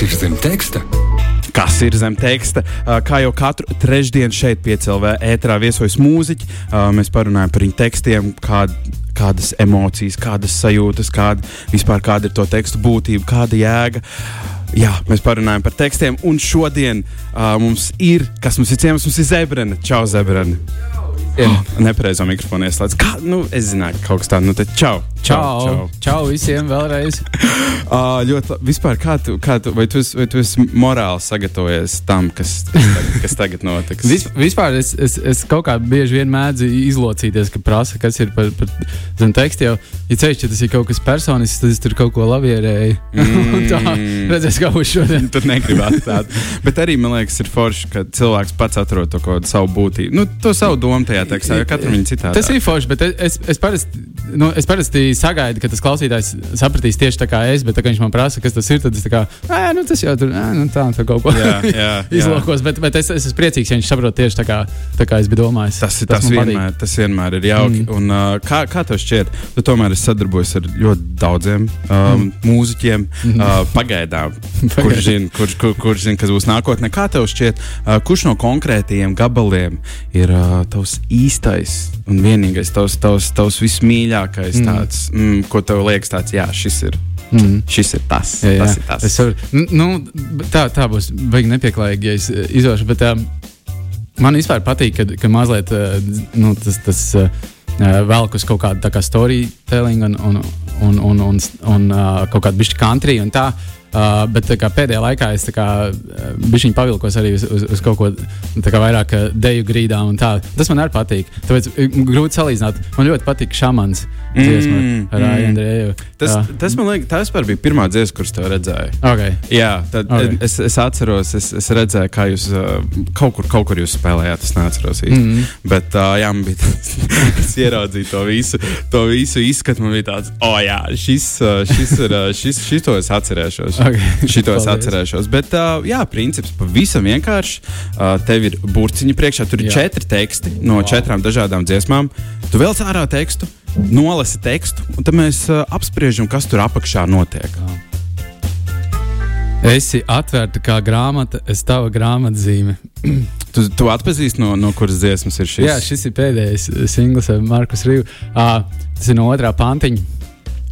Kas ir zem teksta? Kas ir zem teksta? Uh, Kā jau katru trešdienu šeit, piecēlē, ēterā viesojas mūziķi. Uh, Mēs parunājam par viņu tekstiem, kād, kādas emocijas, kādas sajūtas, kāda vispār kāda ir to tekstu būtība, kāda jēga. Jā, mēs parunājam par tekstiem, un šodien uh, mums ir, kas mums ir ciemos, mums ir Zebrana. Čau, Zebrana! Oh, nepareizo mikrofonu ieslēdz. Kā, nu, es zināju, ka kaut kas tāds - nu, tad čau! Čau, čau. čau visiem vēlreiz. Uh, ļoti labi. Vispār, kā tu, kā tu, vai, tu esi, vai tu esi morāli sagatavojies tam, kas, kas, tagad, notiks? Vis, vispār es, es, es kaut kā bieži vien mēdzu izlocīties, ka prasa, kas ir par, par zem tekstu. Jau, ja ceļš, ja tas ir kaut kas personisks, tad es tur kaut ko lavierēju. Mm. tā, redzēs, kā būs šodien. Tur negribētu tādu. Bet arī man liekas, ir forši, ka cilvēks pats atrod to kaut kādu savu būtību. Nu, to savu domu tajā tekstā, jo katram viņa citādi. Tas ir forši, bet es, es, es parasti. Nu, es parasti sagaidu, ka tas klausītājs sapratīs tieši tā kā es, bet tā, viņš man prasa, kas tas ir. Tad es tā kā, nu, tas jau tur nu, tā, tā kaut ko Jā, jā, jā. izlokos. Bet, bet es, es esmu priecīgs, ja viņš saprot tieši tā kā, tā kā es biju domājis. Tas, tas, tas, vienmēr, tas vienmēr ir jauki. Mm. Un, uh, kā, kā tev šķiet, tu tomēr esi sadarbojies ar ļoti daudziem um, mm. mūziķiem, mm. uh, pagaidām, kurš zina, kurš, kur, kurš zina, kas būs nākotnē. Kā tev šķiet, uh, kurš no konkrētajiem gabaliem ir uh, tavs īstais un vienīgais, tavs, tavs, tavs vismīļākais, mm. tāds, mm, ko tev liekas, tāds, jā, šis ir. Mm. Šis ir tas. Jā, jā. tas, ir tas. Varu, nu, tā, tā būs baigi nepieklājīgi, ja es eh, izdošu. Bet um, man vispār patīk, ka, ka mazliet uh, nu, tas, tas uh, velk uz kaut kādu tā kā storytelling un, un, un, un, un, un uh, kaut kādu bišķi country un tā. Uh, bet tā kā, pēdējā laikā es biju pavilkos arī uz, uz, uz kaut ko tā kā vairāk uh, deju grīdā. un tā. Tas man arī patīk. Tāpēc uh, grūti salīdzināt. Man ļoti patīk šāmans dziesma Mm, ar mm. Andreju. Tas, tas man liekas, tas bija pirmā dziesma, kuras tev redzēju. Okay. Jā, tad Ok. okay. es, es atceros, es, es redzēju, kā jūs uh, kaut kur, kaut kur jūs spēlējāt. Es neatceros īsti. Mm. Bet uh, jā, man bija tāds, es ieraudzīju to visu, to visu izskatu. Man bija tāds, oh, jā, šis, šis ir, šis, šis to es atcerēšos. Ok. Šito es atcerēšos. Bet, uh, jā, princips pavisam vienkārši. Uh, tev ir burciņi priekšā, tur ir Jā. četri teksti no wow. četrām dažādām dziesmām. Tu vēl ārā tekstu, nolasi tekstu, un tad mēs uh, apspriežam, kas tur apakšā notiek. Esi atvērta kā grāmata, es tava grāmatzīme. Tu, tu atpazīsti, no, no kuras dziesmas ir šis? Jā, šis ir pēdējais singls ar Markus Rīvu. Uh, tas ir no otrā pantiņa.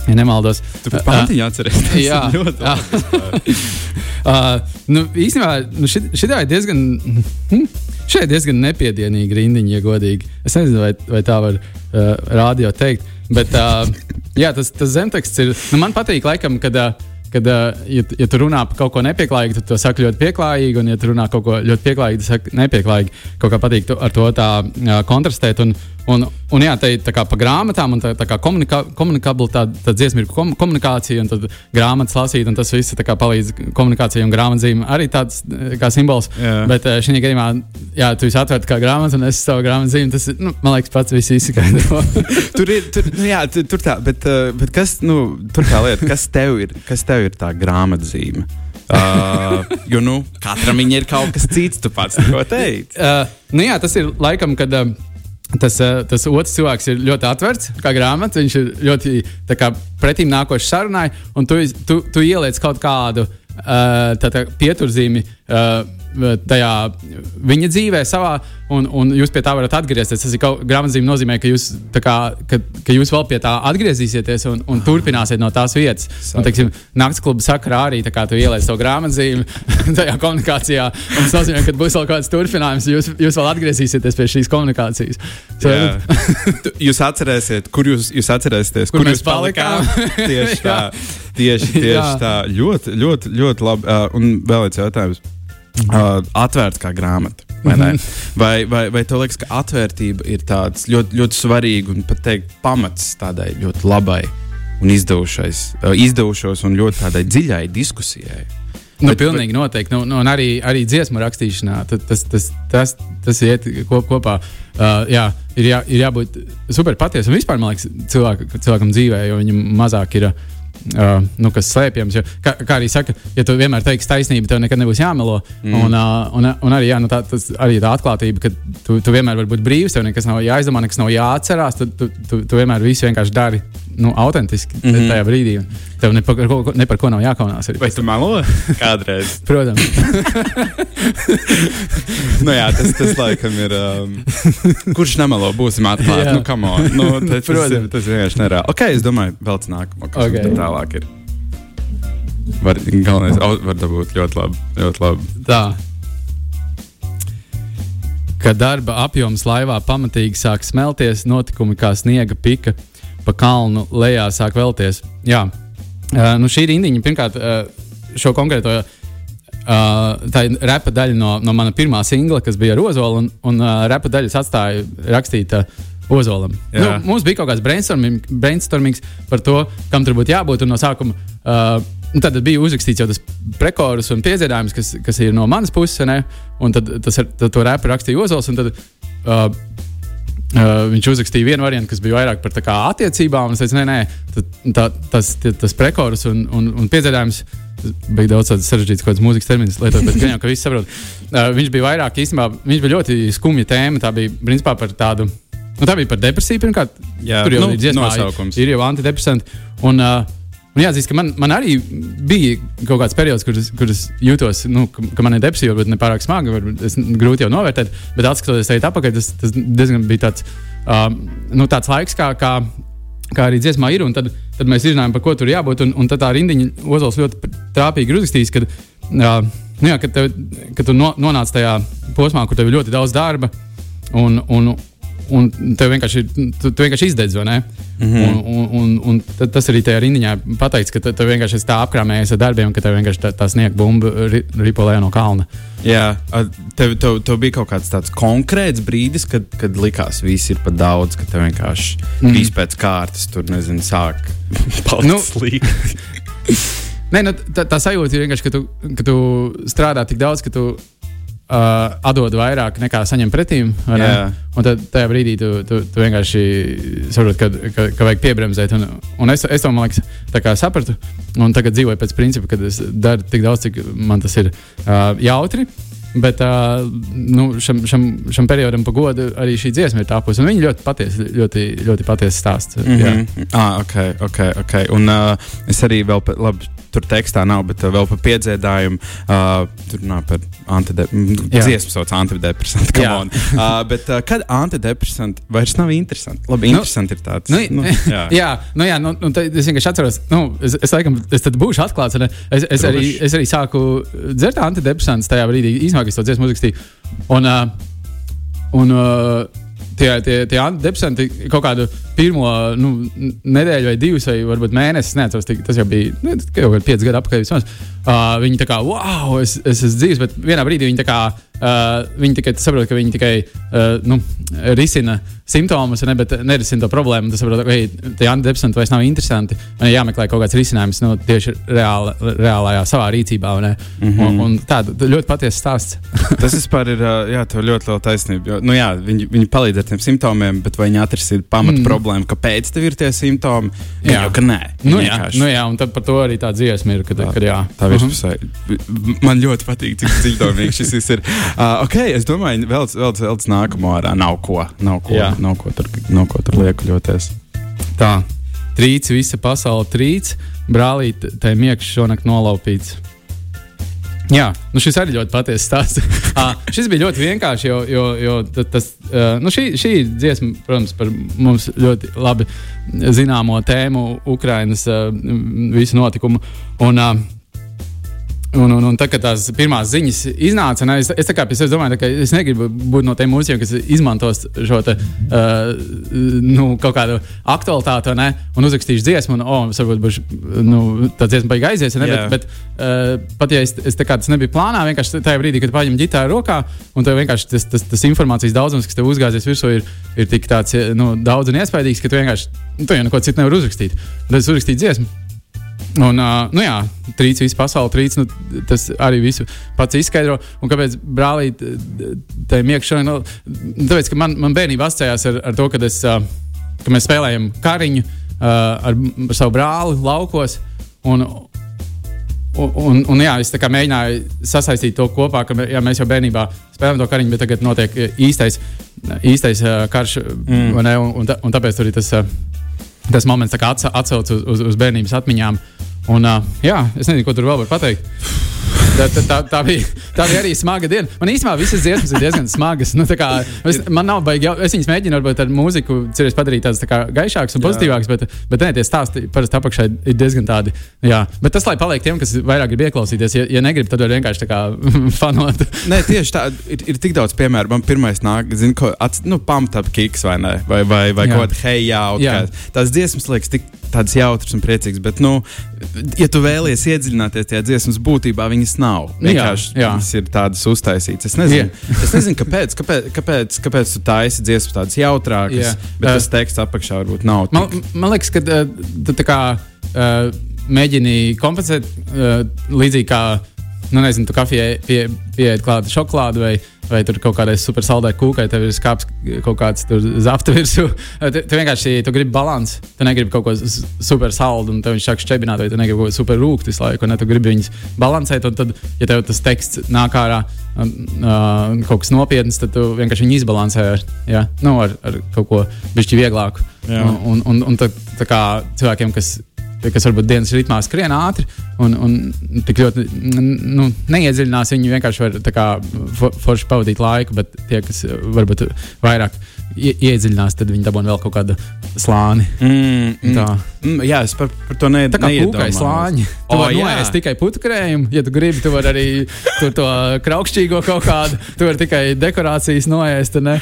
Ja nemaldos, Tu par pantiņu atceries. Tas jā. ir ļoti labi. uh, nu, īstenībā nu šit, šitā ir diezgan, hm, šeit diezgan nepiedienīga rindiņa, ja godīgi. Es nezinu, vai, vai tā var uh, rādio teikt, bet uh, jā, tas, tas zemteksts ir. Nu, man patīk, laikam, kad. Uh, Kad, uh, ja, ja tu runā par kaut ko nepieklājīgu, tad tu saki ļoti pieklājīgi, un, ja tu runā kaut ko ļoti pieklājīgu, tad saki nepieklājīgi. Kaut kā patīk tu, ar to tā uh, kontrastēt. Un, un, un jā, tā ir tā kā pa grāmatām, un tā, tā kā komunikā, komunikabla tā, tā dziesma ir kom, komunikācija, un tad grāmatas lasīt, un tas viss palīdz komunikācijai un grāmatzīmēm. Arī tāds eh, kā simbols. Jā. Bet uh, šajā gadījumā, jā, tu esi atvērts kā grāmata, un es savu grāmatzīmi. Tas, ir, nu, man liekas, pats viss izskaidro. Tur ir, tur, nu, jā, tur, tur tā, bet, uh, bet kas, nu, tur tā lieta, kas tev ir, kas tev ir tā grāmatzīme? Uh, jo, nu, katram ir kaut kas cits, tu pats to teici. Uh, nu jā, tas ir laikam, kad uh, tas, uh, tas otrs cilvēks ir ļoti atvērts, kā grāmata. Viņš ir ļoti kā, pretīm nākošs sarunai, un tu, tu, tu ieliec kaut kādu uh, pieturzīmi. Uh, Tajā viņa dzīvē, savā, un, un jūs pie tā varat atgriezties. Tas ir kaut grāmatzīme, nozīmē, ka jūs, kā, ka, ka jūs vēl pie tā atgriezīsieties un, un turpināsiet no tās vietas. Un, teiksim, naktas kluba sakarā arī tā kā tu ieliec to grāmatzīmi tajā komunikācijā. Un tas nozīmē, ka būs vēl kāds turpinājums, jūs, jūs vēl atgriezīsieties pie šīs komunikācijas. So, Jūs atcerēsiet, kur jūs, jūs atcerēsieties, kur, Kur mēs jūs palikām. tieši tā, tieši, tieši tā. Ļoti, ļoti, ļoti labi. Uh, un vēl viens jautājums. Uh, atvērts kā grāmata. Vai, ne? vai, vai, vai tev liekas, ka atvērtība ir tāds ļoti, ļoti svarīgs un pat teikt pamats tādai ļoti labai un uh, izdevušos un ļoti tādai dziļai diskusijai? Nu, Bet- pilnīgi noteikti. Nu, nu, un arī, arī dziesmu rakstīšanā tas, tas, tas, tas iet kop, kopā. Uh, jā, ir, jā, ir jābūt super patiesam. Vispār man liekas, cilvēka, cilvēkam dzīvē, jo viņam mazāk ir. Uh, nu, kas slēpjams. Jo, kā, kā arī saka, ja tu vienmēr teiksi taisnību, tev nekad nebūs jāmelo. Mm. Un, uh, un, un arī, jā, nu, tā, tas, arī tā atklātība, ka tu, tu vienmēr vari būt brīvs, tev nekas nav jāizdomā, nekas nav jāatcerās. Tad tu, tu, tu vienmēr visu vienkārši dari nu, autentiski mm. -hmm. tajā brīdī. un Tev ne par, ko, ne par ko nav jākaunās. Arī. Vai tu melo? Kādreiz. Protams, nu, jā, tas, tas laikam ir. Um, kurš nemelo? Būsim atklāti. Nu, come on. Nu, tas, tas, ir, Protams. tas ir vienkārši nereāli. Ok, es domāju, vēl nākamo, kas Ok. okay. tālāk ir. Var, galvenais, var dabūt ļoti labi. Ļoti labi. tā. Kad darba apjoms laivā pamatīgi sāk smelties, notikumi kā sniega pika pa kalnu lejā sāk vēlties. Jā, uh, nu šī rindiņa pirmkārt uh, šo konkrēto. Uh, tā ir repa daļa no, no mana pirmā singla, kas bija ar Ozolu, un, un uh, repa daļas atstāja rakstīt uh, Ozolam. Nu, mums bija kaut kāds brainstorming, brainstormings par to, kam tur būtu jābūt. No sākuma uh, tad bija uzrakstīts jau tas prekorus un piedziedājums, kas, kas ir no manas puses. Ne? Un tad, tas, tad to repu rakstīja Ozols. un Tad, uh, Uh, viņš uzrakstīja vienu variantu, kas bija vairāk par tā kā attiecībām. Es teicu, nē, nē tā, tā, tas, tie- tas prekorus un, un, un piedziedājums. Bija daudz tādu sarežģītu kaut kādas mūzikas terminus, lietot, bet gan jau, ka viss saprot. Uh, viņš bija vairāk, īstenībā, viņš bija ļoti skumja tēma. Tā bija principā par tādu. Nu, tā bija par depresiju. Pirmkārt, Jā, tur jau nu, ir dziesmā, nosaukums. ir jau antidepresanti. Un, uh, un jāatzīst, ka man, man arī bija kaut kāds periods, kur es, kur es jūtos, nu, ka, ka man ir depresija, varbūt ne pārāk smagi, varbūt grūti jau novērtēt, bet atskatoties tajā atpakaļ, tas, tas diezgan bija tāds, um, nu, tāds laiks, kā, kā, kā arī dziesmā ir. Tad, tad mēs izrunājām, par ko tur jābūt. Un, un tad tā rindiņa Ozols ļoti trāpīgi ir uzrakstījis, ka, uh, nu, jā, kad, tev, kad tu no, nonāc tajā posmā, kur tev ir ļoti daudz darba. Un, un, un tev vienkārši, tu, tu vienkārši izdedz, vai ne? Mm. -hmm. un, un, un, un tas arī tajā rindiņā pateiks, ka te- tev vienkārši tā apkrāmējies ar darbiem, ka tev vienkārši tā, tā sniega bumba ri, ripolē no kalna. Jā, a, tev, tev, tev bija kaut kāds tāds konkrēts brīdis, kad, kad likās, ka viss ir par daudz, ka tev vienkārši mm. viss pēc kārtas tur nezinu, sāk palikt nu, slīgt. Nē, nu, tā, tā sajūta ir vienkārši, ka tu, ka tu strādā tik daudz, ka tu uh, atdod vairāk nekā saņem pretī. Un tad tajā brīdī tu, tu, tu vienkārši saproti, ka, ka, ka vajag piebremzēt. Un, un es, es to liekas, sapratu. Un tagad dzīvoju pēc principa, ka es daru tik daudz, cik man tas ir uh, jautri. Bet uh, nu, šam, šam, šam periodam pa godu arī šī dziesma ir tāpusi. un Viņa ļoti patiesa, ļoti, ļoti patiesa stāsts. Mm Mm -hmm. ah, ok, ok. okay. Un uh, es arī vēl, labi, tur tekstā nav, bet uh, vēl par piedziedājumu. Uh, tur runā par antidepresantu. Dziesmu sauc antidepresantu. uh, bet uh, kad antidepresanti vairs nav interesanti? Labi, Nu, interesanti ir tāds. Nu, nu, jā, jā, nu, jā nu, nu, es vienkārši atceros, nu, es, es, laikam, es tad būšu atklāts. un Es, es, arī, Droši. es arī sāku dzert antidepresantus tajā brīdī, īstenībā, kad es to dziesmu uzrakstīju. Un, uh, un, uh, Tie, tie, tie antidepresanti kaut kādu pirmo nu, nedēļu, vai divas, vai varbūt mēnesi, neatceros, tas jau bija nu, jau ir pieci gadi vismaz. Uh, viņi tā kā, wow, es, es esmu dzīves, bet vienā brīdī viņi tā kā, uh, viņi tikai saprot, ka viņi tikai uh, nu, risina simptomus, ne, bet nerisina to problēmu. Tas saprot, ka hey, tie antidepresanti vairs nav interesanti. Man ir jāmeklē kaut kāds risinājums nu, tieši reāla, reālajā savā rīcībā. Mm -hmm. un, un tāda ļoti patiesa stāsts. Tas vispār ir uh, jā, ļoti liela taisnība. Jo, nu, jā, viņi, viņi palīdz ar tiem simptomiem, bet vai viņi atrisina pamatu mm. problēmu, kāpēc tev ir tie simptomi? Gan Jā. jau, ka nē. Nu, jā, nu, jā, un tad par to arī tā dziesma ir. Kad, Tā- kad, jā, Tā Mhm. virspusē. Man ļoti patīk, cik dziļdomīgi šis ir. Uh, ok, es domāju, vēl vēl vēl nākamo ārā nav ko. Nav ko, Jā. nav ko tur, nav ko tur liekuļoties. Tā, trīc, visa pasaule trīc, brālīt, tai miekšs šonakt nolaupīts. Jā, nu šis arī ļoti patiesa stāsts. ah, šis bija ļoti vienkārši, jo, jo, jo ta- tas, uh, nu šī, šī dziesma, protams, par mums ļoti labi zināmo tēmu, Ukrainas uh, visu notikumu. Un, uh, Un, un, un tā kā tās pirmās ziņas iznāca, ne, es, es, pie sevis domāju, ka es negribu būt no tiem mūziķiem, kas izmantos šo te, uh, nu, kaut kādu aktualitāti ne, un uzrakstīšu dziesmu, un oh, varbūt būšu, nu, tā dziesma beigas aizies. Ne, bet, bet uh, pat ja es, es kā tas nebija plānā, vienkārši tajā brīdī, kad paņem ģitāru rokā, un tev vienkārši tas, tas, tas informācijas daudzums, kas tev uzgāzies virsū, ir, ir tik tāds, nu, daudz un iespaidīgs, ka tu vienkārši nu, tu jau neko citu nevari uzrakstīt. Tad es uzrakstīju dziesmu. Un, uh, nu jā, trīs visu pasauli, trīs, nu, tas arī visu pats izskaidro. Un kāpēc brālīt, tā iekšā, nu, tāpēc, ka man, man bērnība asociējās ar, ar to, kad es, uh, ka mēs spēlējam kariņu uh, ar, ar savu brāli laukos. Un, Un, un, un jā, es mēģināju sasaistīt to kopā, ka jā, mēs jau bērnībā spēlējām to kariņu, bet tagad notiek īstais, īstais uh, karš. Mm. Ne, un, un, un tāpēc tur ir tas. Uh, tas moments atsauc uz, uz, uz bērnības atmiņām. Un, uh, jā, es nezinu, ko tur vēl var pateikt. Tā, tā, tā, tā, bija, tā bija arī smaga diena. Man īstenībā visas dziesmas ir diezgan smagas. Nu, kā, es, man nav baigi, es viņas mēģinu varbūt ar mūziku cerēs padarīt tādas tā gaišākas un pozitīvākas, bet, bet ne, tie stāsti parasti apakšā ir diezgan tādi. Jā. Bet tas, lai paliek tiem, kas vairāk grib ieklausīties, ja, ja negrib, tad var vienkārši tā kā fanot. Nē, tieši tā, ir, ir tik daudz piemēru. Man pirmais nāk, zinu, ko, ats, nu, pamtap kiks vai ne, vai, vai, vai kaut kāda hei, jā, jā. Kā, tās dziesmas liekas tik tādas jautras un priecīgas, bet, nu, ja tu vēlies iedziļināties tajā dziesmas būtībā, viņas nav. Vienkārši jā, jā. viņas ir tādas uztaisītas. Es nezinu, yeah. es nezinu kāpēc, kāpēc, kāpēc, kāpēc tu taisi dziesmas tādas jautrākas, yeah. bet uh, tas teksts apakšā varbūt nav. Man, tik... man liekas, ka tu tā kā uh, mēģini kompensēt uh, līdzīgi kā, nu, nezinu, tu kafijai pie, pieeja klāta šokolādu vai vai tur kaut kādai super saldai kūkai, tev ir skāps kaut kāds zafta virsū. Tu, tu vienkārši tu gribi balanci. Tu negribi kaut ko super saldu, un tev viņš sāk šķebināt, vai tu negribi kaut ko super rūkt visu laiku. Ne, tu gribi viņus balansēt, un tad, ja tev tas teksts nāk ārā uh, kaut kas nopietns, tad tu vienkārši viņu izbalansē ar, ja? nu, ar, ar kaut ko bišķi vieglāku. Jā. Un, un, un tā, tā kā cilvēkiem, kas kas varbūt dienas ritmā skrien ātri un, un tik ļoti nu, neiedziļinās. Viņi vienkārši var kā, for, forši pavadīt laiku, bet tie, kas varbūt vairāk ie, iedziļinās, tad viņi dabūna vēl kaut kādu slāni. Mm, mm, mm, jā, es par, par to ne, tā kā kūkai slāņi. Tu oh, vari noēst tikai putukrējumu, ja tu gribi, tu vari arī to kraukšķīgo kaut kādu, tu vari tikai dekorācijas noēst. Ne?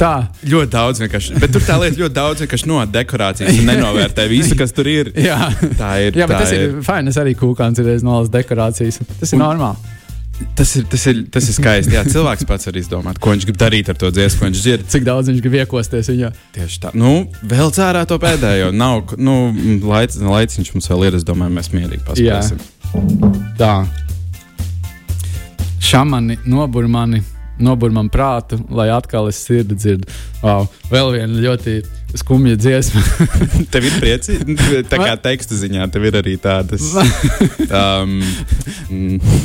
Tā. Ļoti daudz vienkārši. Bet tur tā lieta ļoti daudz vienkārši no dekorācijas un nenovērtē visu, kas tur ir. jā, tā ir. Jā, bet tas ir, ir fajn. Es arī kūkāns ir reizes nolas dekorācijas. Tas ir un, normāli. Tas ir, tas, ir, tas ir skaisti. Jā, cilvēks pats var izdomāt, ko viņš grib darīt ar to dziesmu, ko viņš dzird. Cik daudz viņš grib iekosties viņā. Tieši tā. Nu, vēl cērā to pēdējo. Nav, nu, laic, laiciņš mums vēl ir. Es domāju, mēs mierīgi paspēsim. Jā. Tā. Šamani, nobur mani, nobur man prātu, lai atkal es sirdi dzirdu. Wow. Vēl viena ļoti skumja dziesma. tev ir prieci, tā kā teksta ziņā, tev ir arī tādas um,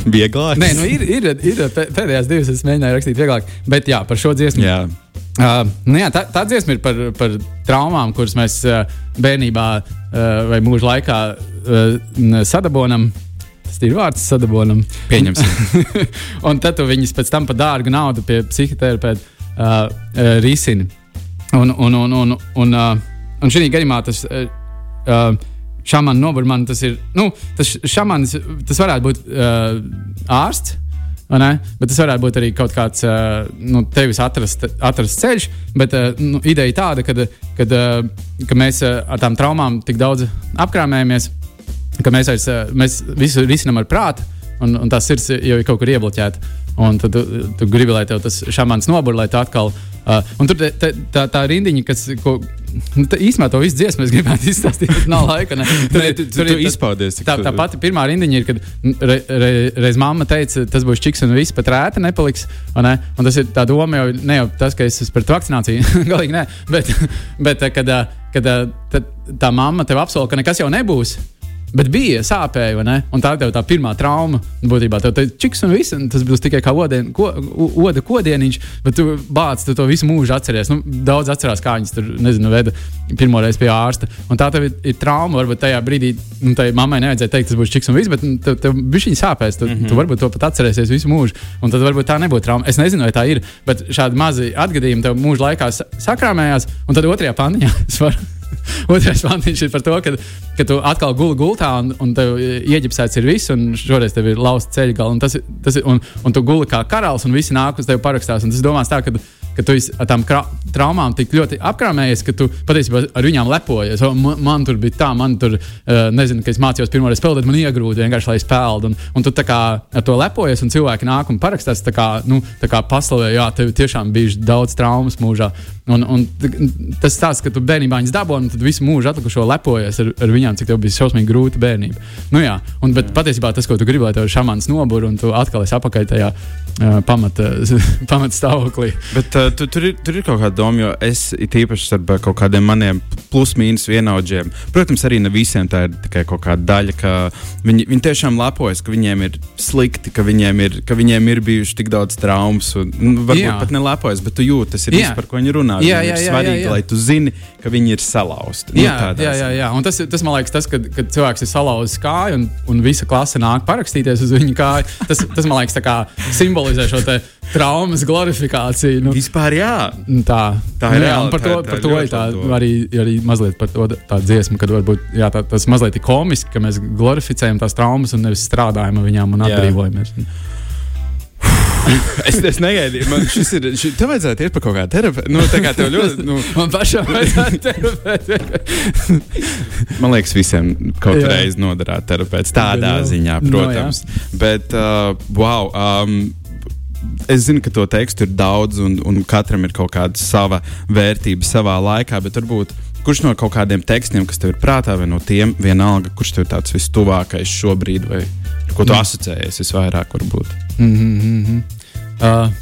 vieglākas. Nē, nu ir, ir, ir pēdējās divas es mēģināju rakstīt vieglāk, bet jā, par šo dziesmu. Jā. Uh, nu jā, tā, tā dziesma ir par, par traumām, kuras mēs uh, bērnībā uh, vai mūža laikā uh, sadabonam. Tas ir vārds sadabonam. Pieņemsim. un tad tu viņus pēc tam par dārgu naudu pie psihoterapeita uh, uh, risini. Un, un, un, un, un, uh, un šī gadījumā tas uh, šāmanis noburmani, tas ir, nu, tas šāmanis, tas varētu būt uh, ārsts. Bet tas varētu būt arī kaut kāds uh, nu, tevis atrast, atrast ceļš. Bet uh, nu, ideja tāda, ka, kad, uh, ka mēs uh, ar tām traumām tik daudz apkrāmējamies, ka mēs, uh, mēs visu risinām ar prātu, un, un tā sirds jau ir kaut kur iebloķēta. Un tad tu, tu gribi, lai tas šāmans nobur, lai tu atkal uh, un tur te, te, tā, tā rindiņa, kas ko, nu, īstenībā to visu dziesmu es gribētu izstāstīt, bet nav laika. Ne. Tur, ne, tu, tur, tur ir izpaudies. Tā, tā pati pirmā rindiņa ir, kad re, re, reiz mamma teica, tas būs čiks un viss pat rēta nepaliks. Ne? Un tas ir tā doma jau ne jau tas, ka es esmu pret vakcināciju, galīgi nē, bet, bet kad, kad tā, tā mamma tev apsola, ka nekas jau nebūs. Bet bija sāpēji, vai ne? Un tā ir tā pirmā trauma. Būtībā tev ir čiks un viss, un tas būs tikai kā odien, ko, oda kodieniņš, bet tu bāc, tu to visu mūžu atceries. Nu, daudz atcerās, kā viņas tur, nezinu, veda pirmo reizi pie ārsta. Un tā tev ir, ir trauma, varbūt tajā brīdī, nu, tai mammai nevajadzēja teikt, tas būs čiks un viss, bet nu, tev, tev bija viņa sāpēs. Tu, mm -hmm. tu varbūt to pat atcerēsies visu mūžu, un tad varbūt tā nebūtu trauma. Es nezinu, vai tā ir, bet šādi mazi atgadījumi tev mūža laikā sakrāmējās, un tad otrajā pandiņā es varu. Otrais vantiņš ir par to, ka, ka tu atkal guli gultā un, un tev ieģipsēts ir viss, un šoreiz tev ir lausta ceļa gala. Un, tas, tas, un, un tu guli kā karalis, un visi nāk uz tevi parakstās. Un tas domās tā, ka ka tu ar tām traumām tik ļoti apkrāmējies, ka tu patiesībā ar viņām lepojies. Man, man tur bija tā, man tur, uh, nezinu, ka es mācījos pirmo reizi spēlēt, man iegrūda vienkārši, lai peldu. Un, un tu kā ar to lepojies, un cilvēki nāk un parakstās, tā kā, nu, tā kā paslavē, jā, tev tiešām bija daudz traumas mūžā. Un, un tas stāsts, ka tu bērnībā viņas dabūji, un tad visu mūžu atlikušo lepojies ar, ar viņiem, cik tev bija šausmīgi grūta bērnība. Nu, jā, un, bet patiesībā tas, ko tu gribi, lai tev ir šāmans nobur, un tu atkal esi apakaļ tajā uh, pamata, pamata stāvoklī. Bet, uh, tu, tur, ir, tur ir kaut kāda doma, jo es īpaši ar kaut kādiem maniem plus-mínus vienaudžiem. Protams, arī ne visiem tā ir tikai kaut kāda daļa, ka viņi, viņi tiešām lepojas, ka viņiem ir slikti, ka viņiem ir, ka viņiem ir bijuši tik daudz traumas. Un, nu, varbūt jā. pat nelepojas, bet tu jūti, tas ir jā. viss, par ko viņi runā. Jā, jā, jā, ir svarīgi, jā, jā. lai tu zini, ka viņi ir salauzti. Nu, jā, jā, jā, jā, un tas, tas man liekas, tas, kad, kad cilvēks ir salauzis kāju un, un visa klase nāk parakstīties uz viņa kāju, tas, tas man liekas, simbolizē šo traumas glorifikāciju. Nu, Vispār jā. Tā, tā ir. Jā, par to, par to ir tā, arī, arī mazliet par to tā dziesma, kad varbūt jā, tā, tas mazliet ir komiski, ka mēs glorificējam tās traumas un nevis strādājam ar viņām un atbrīvojamies. Jā. es, es negaidīju, man šis ir. Ši, tev vajadzētu iet pa kaut kādu terapeitu. Nu, tā kā tev ļoti. Nu. man pašam vajadzētu terapeiti. man liekas, visiem kaut reizi noderētu terapeits. Tādā jā. ziņā, protams. No, jā. Bet, uh, wow. Um, Es zinu, ka to tekstu ir daudz, un, un katram ir kaut kāda sava vērtība savā laikā, bet varbūt kurš no kaut kādiem tekstiem, kas tev ir prātā, vai no tiem, vienalga, kurš tev ir tāds vistuvākais šobrīd, vai ko tu mm. asociējies visvairāk, varbūt? Mm -hmm. uh,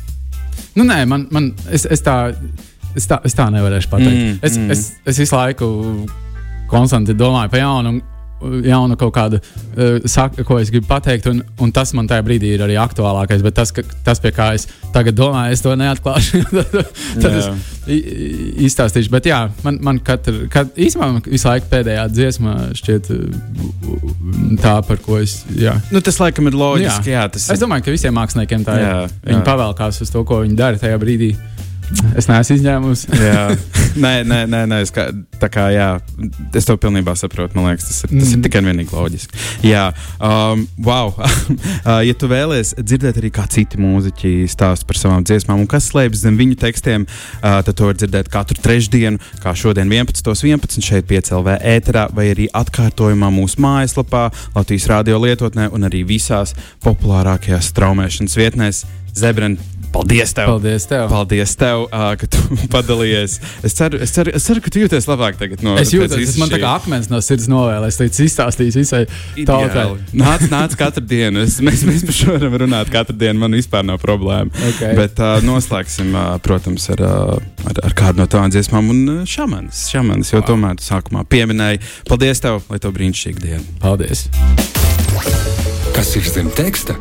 nu, nē, man, man es, es, tā, es, tā, es tā nevarēšu pateikt. Mm, es, mm. Es, es visu laiku konstanti domāju par jaunu. Un, jaunu kaut kādu uh, saku, ko es gribu pateikt, un, un tas man tajā brīdī ir arī aktuālākais. Bet tas, ka, tas pie kā es tagad domāju, es to neatklāšu. tad jā. es izstāstīšu. Bet jā, man, man katru, kat, īstenībā visu laiku pēdējā dziesmā šķiet tā, par ko es. Jā. Nu, tas laikam ir loģiski. Jā. Jā, tas... Es domāju, ka visiem māksliniekiem tā jā, ir. Viņi jā. pavēlkās uz to, ko viņi dara tajā brīdī. Es neesmu izņēmums. jā, nē, nē, nē, nē es, kā, kā, jā, es to pilnībā saprotu. Man liekas, tas ir, tas ir mm. tikai un vienīgi loģiski. Jā, um, wow. Uh, ja tu vēlies dzirdēt arī kā citi mūziķi stāst par savām dziesmām un kas slēpjas zem viņu tekstiem, uh, tad to var dzirdēt katru trešdienu, kā šodien 11.11. 11, šeit 5LV ēterā vai arī atkārtojumā mūsu mājaslapā, Latvijas radio lietotnē un arī visās populārākajās straumēšanas vietnēs. Zebren, Paldies tev! Paldies tev! Paldies tev, uh, ka tu padalījies. Es ceru, es, ceru, es ceru, ka tu jūties labāk tagad. No, es jūtos, tas man tā kā akmens no sirds novēlēs, līdz izstāstīs visai tautai. Nāc, nāc katru dienu. Es, mēs, mēs par šo varam runāt katru dienu. Man vispār nav problēma. Okay. Bet uh, noslēgsim, uh, protams, ar, uh, ar, ar kādu no tām dziesmām un uh, šāmanis. šāmanis jo wow. tomēr tu sākumā pieminēji. Paldies tev, lai tev brīnišķīga diena. Paldies! Kas ir zem teksta?